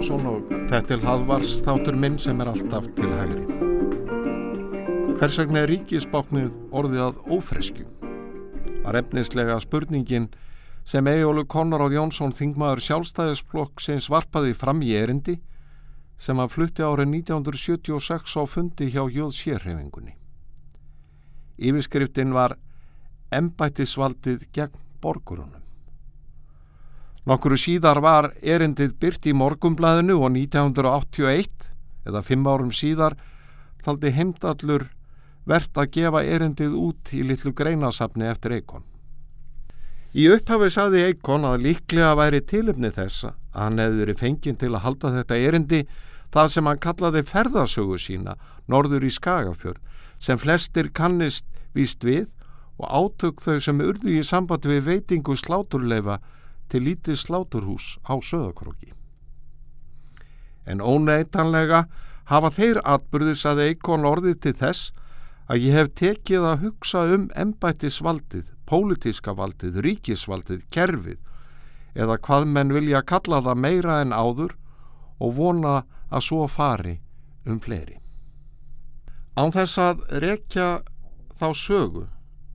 Kárásson og þetta er hlaðvars þáttur minn sem er alltaf til hægri. Hvers vegna er ríkisbáknið orðið að ófresku? Var efnislega spurningin sem Egjólu Konráð Jónsson þingmaður sjálfstæðisblokk sinns varpaði fram í erindi sem að flutti árið 1976 á fundi hjá Jóð Sérhefingunni. Yfirskriftin var Embættisvaldið gegn borgurunum. Nokkuru síðar var erindið byrt í morgumblæðinu og 1981, eða fimm árum síðar, taldi heimdallur verðt að gefa erindið út í litlu greinasafni eftir Eikon. Í upphafi saði Eikon að líklega væri tilöfni þess að hann hefði verið fenginn til að halda þetta erindi það sem hann kallaði ferðasögu sína, norður í Skagafjör, sem flestir kannist víst við og átök þau sem urðu í samband við veitingu sláturleifa til lítið sláturhús á söðakróki. En óneitanlega hafa þeir atbyrðis að eikon orðið til þess að ég hef tekið að hugsa um embættisvaldið, pólitíska valdið, ríkisvaldið, kerfið eða hvað menn vilja kalla það meira en áður og vona að svo fari um fleiri. Án þess að rekja þá sögu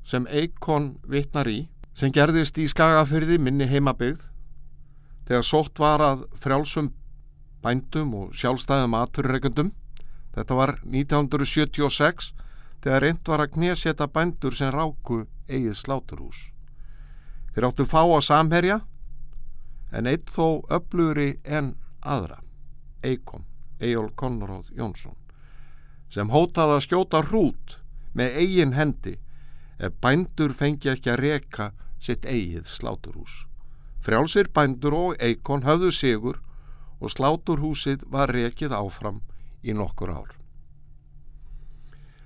sem eikon vittnar í sem gerðist í Skagafyrði minni heimabygð þegar sótt var að frjálsum bændum og sjálfstæðum aturreikundum. Þetta var 1976 þegar reynd var að knéseta bændur sem ráku eigið sláturhús. Þeir áttu fá að samherja en eitt þó öflugri en aðra, Eikon, Ejól Konráð Jónsson, sem hótaði að skjóta hrút með eigin hendi ef bændur fengi ekki að reka sitt eigið sláturhús. Frjálsir bændur og eikon höfðu sigur og sláturhúsið var rekið áfram í nokkur ár.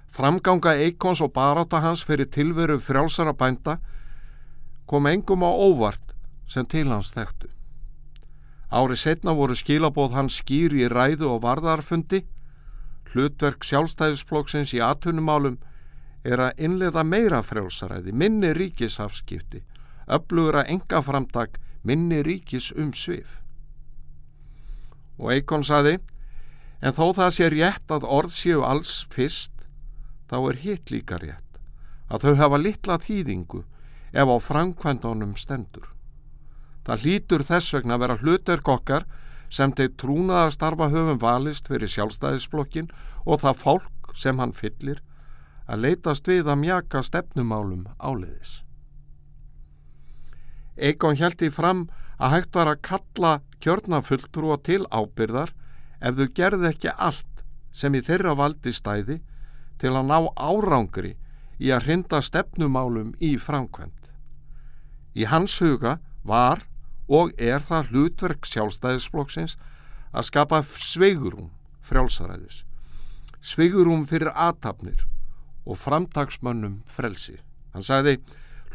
Framganga eikons og baráta hans fyrir tilveru frjálsara bænda kom engum á óvart sem til hans þekktu. Árið setna voru skilabóð hans skýr í ræðu og varðarfundi, hlutverk sjálfstæðisflokksins í atunumálum er að innlega meira frjálsaræði, minni ríkisafskipti, öflugra engaframtak, minni ríkis um svif. Og Eikon saði, en þó það sé rétt að orð séu alls fyrst, þá er hitt líka rétt, að þau hafa litla þýðingu ef á framkvæmdónum stendur. Það hlýtur þess vegna að vera hlutverk okkar sem þeir trúnaða starfa höfum valist fyrir sjálfstæðisblokkin og það fólk sem hann fyllir að leitast við að mjaka stefnumálum áleiðis. Eikon heldi fram að hægt var að kalla kjörnafulltrúa til ábyrðar ef þau gerði ekki allt sem í þeirra valdi stæði til að ná árangri í að hrinda stefnumálum í framkvæmt. Í hans huga var og er það hlutverk sjálfstæðisflokksins að skapa sveigurum frjálsaræðis, sveigurum fyrir aðtapnir og framtagsmönnum frelsi. Hann sagði,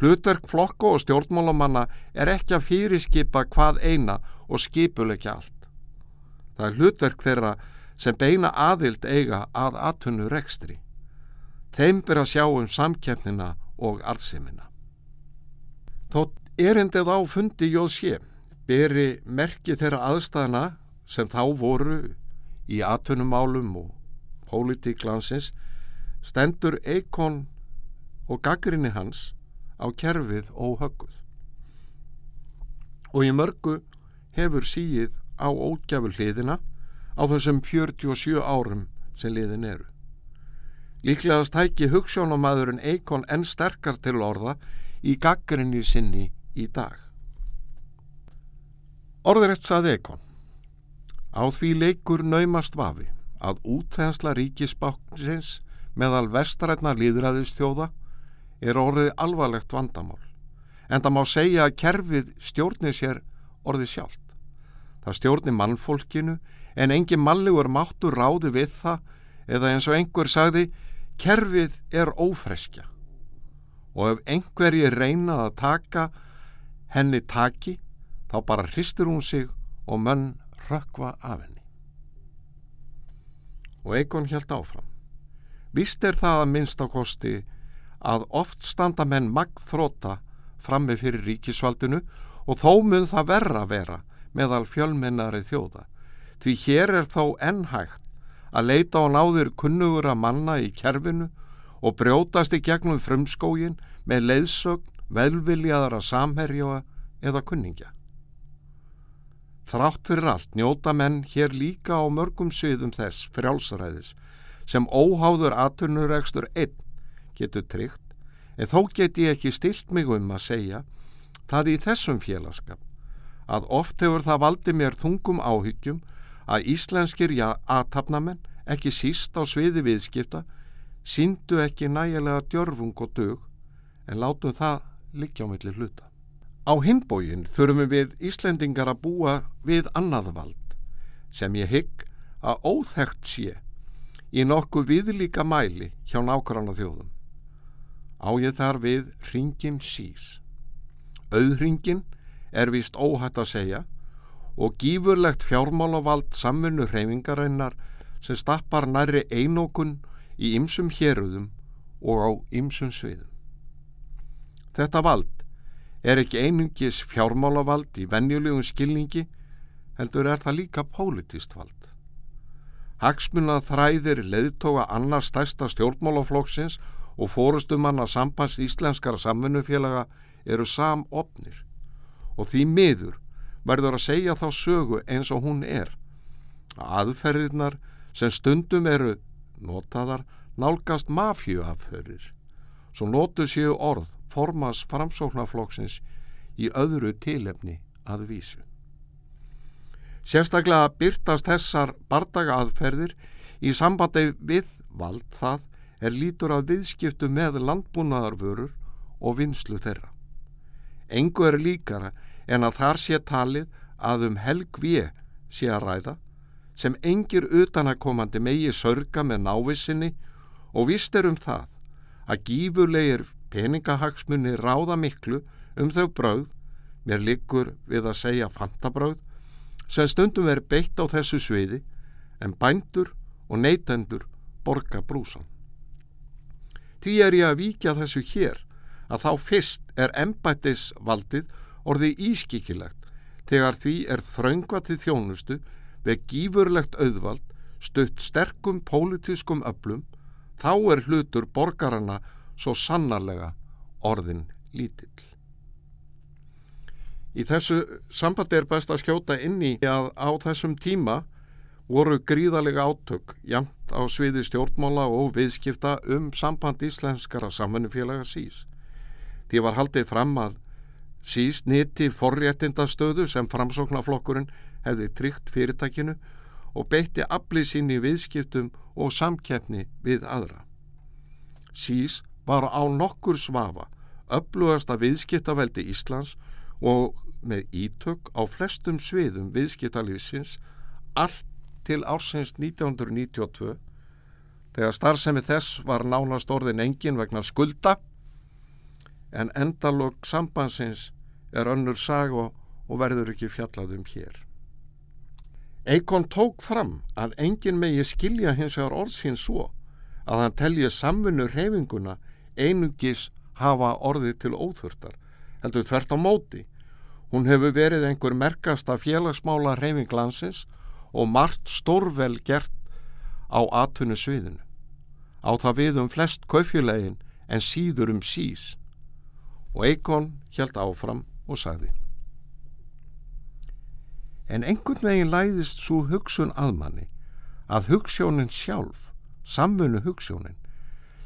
hlutverk flokko og stjórnmálamanna er ekki að fyrirskipa hvað eina og skipuleikja allt. Það er hlutverk þeirra sem beina aðild eiga að atunnu rekstri. Þeim ber að sjá um samkjæfnina og arðsimina. Þótt erindið á fundi jóð sé, beri merki þeirra aðstæðana sem þá voru í atunumálum og pólitíklansins stendur Eikon og gaggrinni hans á kerfið óhögguð. Og í mörgu hefur síið á ógjafur hliðina á þessum 47 árum sem liðin eru. Líklega stæki hugssjónumæðurinn Eikon enn sterkar til orða í gaggrinni sinni í dag. Orðrætt sað Eikon. Á því leikur naumast vafi að útþensla ríkisbáknisins meðal vestarætna líðræðistjóða er orðið alvarlegt vandamál en það má segja að kerfið stjórni sér orðið sjálft. Það stjórni mannfólkinu en engin mannlegur máttur ráði við það eða eins og einhver sagði kerfið er ófreskja og ef einhverji reyna að taka henni taki þá bara hristur hún sig og mönn rökva af henni. Og Eikon held áfram. Vist er það að minnst á kosti að oft standa menn magþróta frammi fyrir ríkisvaldinu og þó mun það verra vera meðal fjölmennari þjóða. Því hér er þó ennhægt að leita á náður kunnugur að manna í kerfinu og brjótast í gegnum frumskógin með leiðsögn, velviljaðara samherjóa eða kunningja. Þrátt fyrir allt njóta menn hér líka á mörgum sviðum þess frjálsaræðis sem óháður aturnuregstur einn getur tryggt en þó get ég ekki stilt mig um að segja það í þessum félagskap að oft hefur það valdi mér þungum áhyggjum að íslenskir aðtapnamenn, ekki síst á sviði viðskipta, síndu ekki nægilega djörfung og dög en látum það liggja á milli hluta. Á hinbógin þurfum við Íslendingar að búa við annað vald sem ég hygg að óþægt sé í nokkuð viðlíka mæli hjá nákvæmna þjóðum. Á ég þar við ringin sís. Auðringin er vist óhætt að segja og gífurlegt fjármálavald samfunnu hreyfingarinnar sem stappar næri einókun í ymsum héruðum og á ymsum sviðum. Þetta vald er ekki einungis fjármálavald í venjulegum skilningi, heldur er það líka pólitist vald. Hagsmunna þræðir leðtoga annar stærsta stjórnmálaflokksins og fórustumanna sambands íslenskara samfunnufélaga eru samopnir og því miður verður að segja þá sögu eins og hún er. Aðferðirnar sem stundum eru notaðar nálgast mafjuafþörir, svo notu séu orð formas framsóknarflokksins í öðru tilefni að vísu. Sérstaklega byrtast þessar bardaga aðferðir í sambandi við vald það er lítur að viðskiptu með landbúnaðarvörur og vinslu þeirra. Engu er líkara en að þar sé talið að um helgvið sé að ræða sem engir utanakomandi megi sörga með návissinni og vist er um það að gífurlegir peningahagsmunni ráða miklu um þau brauð, mér liggur við að segja fantabrauð, sem stundum er beitt á þessu sviði en bændur og neytendur borga brúsan. Því er ég að víkja þessu hér að þá fyrst er embættisvaldið orðið ískikilegt þegar því er þraungvatið þjónustu við gífurlegt auðvald stutt sterkum pólitískum öflum þá er hlutur borgarana svo sannarlega orðin lítill. Í þessu sambandi er best að skjóta inn í að á þessum tíma voru gríðalega átök jamt á sviði stjórnmála og viðskipta um samband íslenskara samfunnufélaga sís. Því var haldið fram að síst nýtti forréttindastöðu sem framsóknarflokkurinn hefði tryggt fyrirtækinu og beitti aflið sín í viðskiptum og samkeppni við aðra. Sís var á nokkur svafa öflugasta viðskiptaveldi Íslands og með ítök á flestum sviðum viðskiptalýsins allt til ársins 1992 þegar starfsemi þess var nánast orðin engin vegna skulda en endalog sambansins er önnur sag og, og verður ekki fjallað um hér. Eikon tók fram að engin megi skilja hins vegar orðsins svo að hann telji samfunnu reyfinguna einungis hafa orðið til óþurftar, heldur þvert á móti. Hún hefur verið einhver merkasta félagsmála reyfinglansins og margt stórvel gert á atvinnu sviðinu. Á það við um flest kaufjulegin en síður um sís og Eikon hjælt áfram og sagði En einhvern veginn læðist svo hugsun aðmanni að hugssjónin sjálf, samfunnu hugssjónin,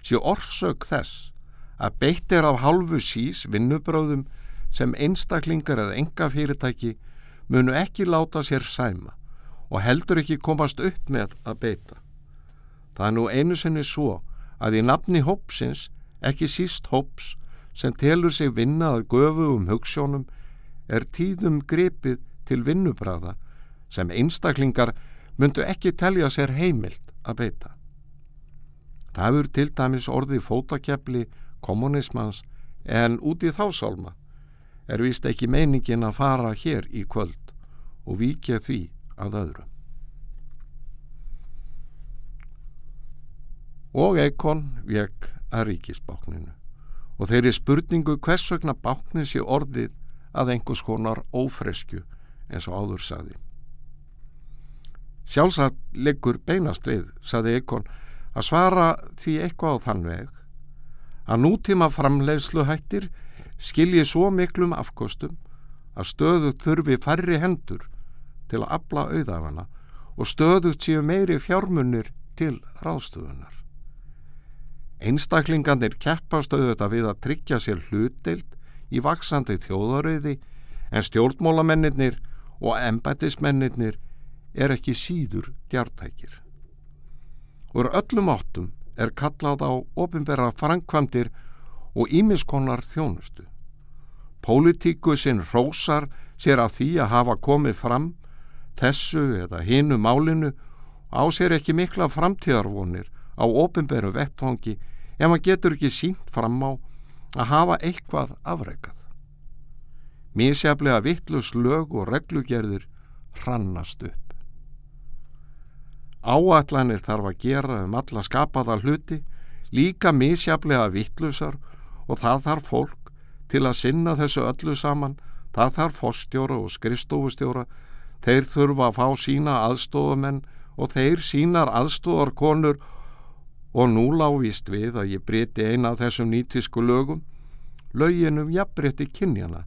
sé orsök þess að beitt er af halvu sís vinnubráðum sem einstaklingar eða enga fyrirtæki munu ekki láta sér sæma og heldur ekki komast upp með að beita. Það er nú einu sinni svo að í nafni hópsins, ekki síst hóps, sem telur sig vinna að göfu um hugssjónum er tíðum grepið til vinnubræða sem einstaklingar myndu ekki telja sér heimilt að beita. Það hefur til dæmis orðið fótakepli kommunismans en út í þásálma er vist ekki meiningin að fara hér í kvöld og vikja því að öðru. Og Eikon vek að ríkisbákninu og þeirri spurningu hvers vegna báknir sér orðið að einhvers konar ófresku eins og áður saði. Sjálfsagt liggur beinast við, saði Ekon, að svara því eitthvað á þann veg að nútíma framleiðsluhættir skilji svo miklum afkostum að stöðugt þurfi færri hendur til að abla auðafana og stöðugt séu meiri fjármunir til ráðstöðunar. Einstaklingarnir keppast auðvitað við að tryggja sér hlutdeild í vaksandi þjóðarauði en stjórnmólamennir og embætismennir er ekki síður djartækir. Úr öllum áttum er kallað á ofinbera framkvæmdir og ímiskonar þjónustu. Pólitíkusinn rósar sér af því að hafa komið fram þessu eða hinu málinu á sér ekki mikla framtíðarvonir á ofinberu vettvangi ef maður getur ekki sínt fram á að hafa eitthvað afreikað. Mísjaflega vittlus lög og reglugerðir hrannast upp. Áallanir þarf að gera um alla skapaða hluti, líka misjaflega vittlusar og það þarf fólk til að sinna þessu öllu saman, það þarf fórstjóra og skrifstofustjóra, þeir þurfa að fá sína aðstofumenn og þeir sínar aðstofarkonur og nú lágist við að ég breyti eina af þessum nýtisku lögum, löginum jafnbretti kynjana,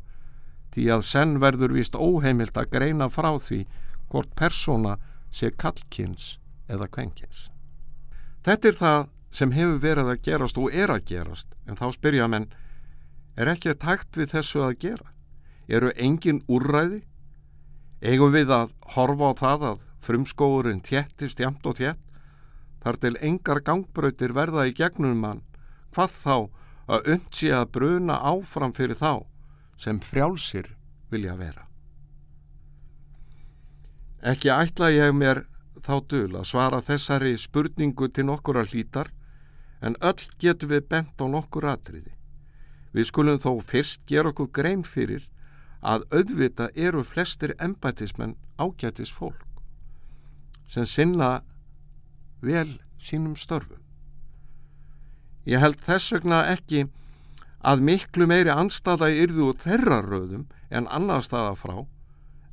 því að senn verður vist óheimilt að greina frá því hvort persóna sé kallkynns eða kvenkins. Þetta er það sem hefur verið að gerast og er að gerast en þá spyrja menn er ekki að takt við þessu að gera? Eru engin úrræði? Eigum við að horfa á það að frumskóurinn tjettist jamt og tjett þar til engar gangbröytir verða í gegnum mann hvað þá að undsi að bruna áfram fyrir þá sem frjálsir vilja vera. Ekki ætla ég mér þá dul að svara þessari spurningu til nokkura hlítar en öll getum við bent á nokkur atriði. Við skulum þó fyrst gera okkur grein fyrir að auðvita eru flestir embætismenn ágætis fólk sem sinna vel sínum störfum. Ég held þess vegna ekki að miklu meiri anstaða yrðu þeirra röðum en annar staða frá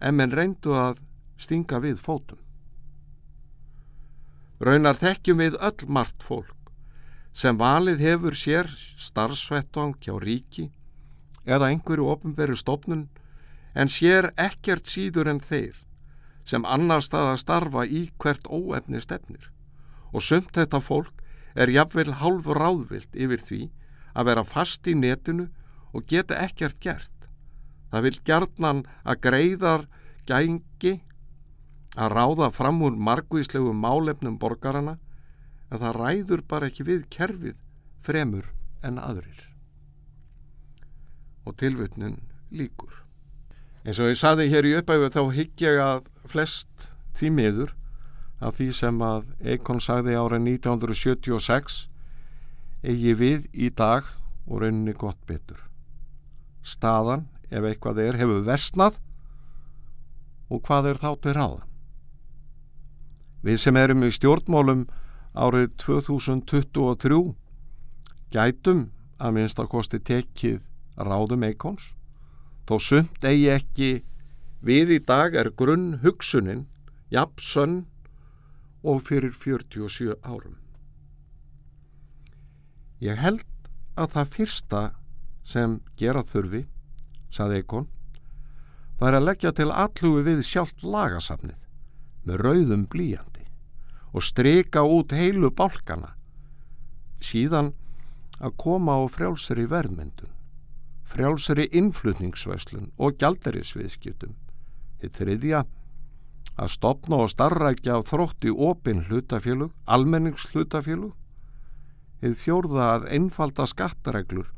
en menn reyndu að stinga við fótum. Raunar þekkjum við öll margt fólk sem valið hefur sér starfsvettvang hjá ríki eða einhverju ofnveru stofnun en sér ekkert síður en þeir sem annar stað að starfa í hvert óefni stefnir og sumt þetta fólk er jafnvel hálf ráðvilt yfir því að vera fast í netinu og geta ekkert gert. Það vil gerðnan að greiðar gængi að ráða fram úr margvíslegu málefnum borgarana en það ræður bara ekki við kerfið fremur en aðrir. Og tilvutnun líkur. En svo ég saði hér í uppæfu þá higg ég að flest tímiður af því sem að Eikon sagði ára 1976 eigi við í dag og rauninni gott betur. Staðan, ef eitthvað er, hefur vestnað og hvað er þá til ráða? Við sem erum í stjórnmálum árið 2023 gætum að minnst að kosti tekið ráðum eikons þó sumt eigi ekki við í dag er grunn hugsunin jafn sönn og fyrir 47 árum. Ég held að það fyrsta sem gera þurfi, saði Eikon, var að leggja til allugu við sjálft lagasafnið með rauðum blíjandi og streika út heilu bálkana. Síðan að koma á frjálsari verðmyndun frjálsari innflutningsvæslun og gjaldarisviðskiptum þið þriðja að stopna og starrækja á þrótti opin hlutafélug, almenningshlutafélug þið fjórða að einfalda skattareglur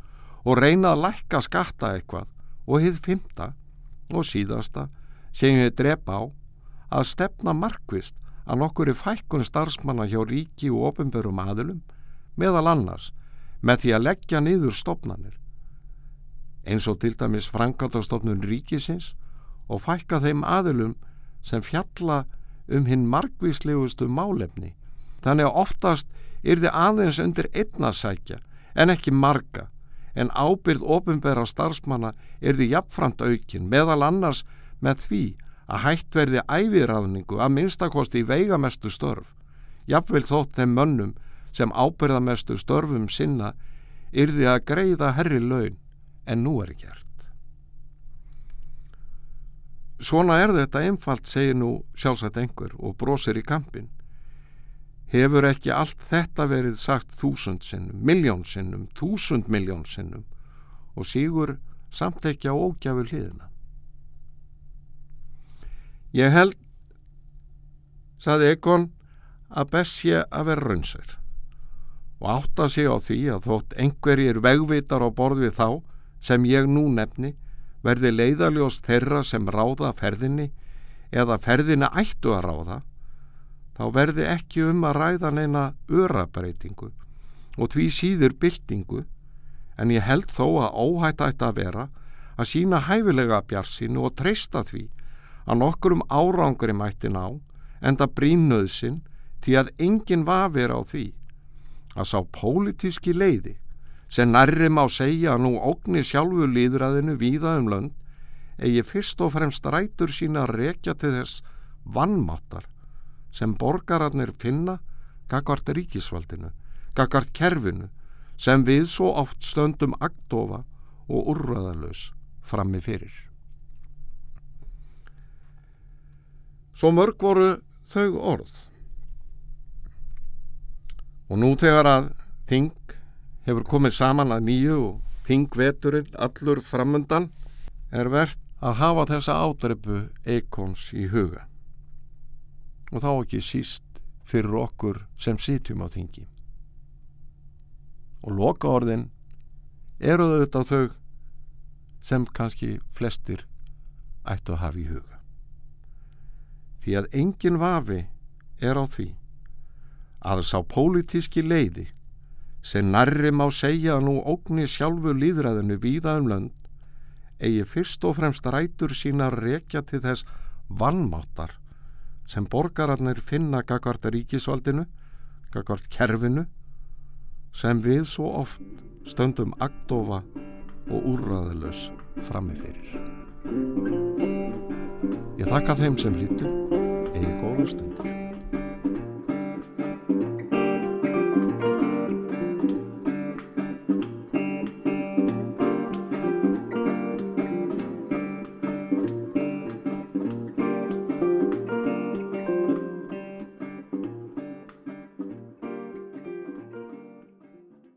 og reyna að lækka skatta eitthvað. Og þið fymta og síðasta sem þið drepa á að stefna markvist að nokkur er fækkun starfsmanna hjá ríki og ofinbörum aðilum meðal annars með því að leggja niður stopnarnir eins og til dæmis frangatastofnun ríkisins og fækka þeim aðilum sem fjalla um hinn markvíslegustu málefni. Þannig að oftast er þið aðeins undir einnasækja en ekki marga en ábyrð ofinbæra starfsmanna er þið jafnframt aukin meðal annars með því að hætt verði æviráðningu að minnstakosti í veigamestu störf, jafnvel þótt þeim mönnum sem ábyrðamestu störfum sinna yrði að greiða herri laun en nú er gert. Svona er þetta einfalt, segir nú sjálfsagt einhver og brosir í kampin. Hefur ekki allt þetta verið sagt þúsund sinnum, miljón sinnum, þúsund miljón sinnum og sígur samt ekki á ógjafu hliðina. Ég held, saði Egon, að best sé að vera raunsver og átta sig á því að þótt einhverjir vegvitar á borð við þá sem ég nú nefni verði leiðaljós þeirra sem ráða ferðinni eða ferðinni ættu að ráða þá verði ekki um að ræða neina örabreitingu og því síður byltingu en ég held þó að óhætt ætti að vera að sína hæfilega bjarsinu og treysta því að nokkurum árangri mætti ná enda brínöðsin því að enginn vafir á því að sá pólitíski leiði sem nærri má segja nú ógni sjálfu líðræðinu víða um lönd eigi fyrst og fremst rætur sína að rekja til þess vannmáttar sem borgararnir finna gagvart ríkisvaldinu, gagvart kerfinu sem við svo oft stöndum agdofa og úrraðalös frammi fyrir. Svo mörg voru þau orð Og nú þegar að þing hefur komið saman að nýju og þingveturinn allur framundan er verðt að hafa þessa ádreipu eikons í huga. Og þá ekki síst fyrir okkur sem sitjum á þingi. Og loka orðin eru auðvitað þau sem kannski flestir ættu að hafa í huga. Því að engin vafi er á því að sá pólitíski leiði sem nærri má segja að nú ógni sjálfu líðræðinu víða um lönd eigi fyrst og fremst rætur sína rekja til þess vannmáttar sem borgararnir finna gagvart ríkisvaldinu, gagvart kerfinu sem við svo oft stöndum agdofa og úrraðilös frammifyrir. Ég þakka þeim sem hlýtu eigi góðu stundir.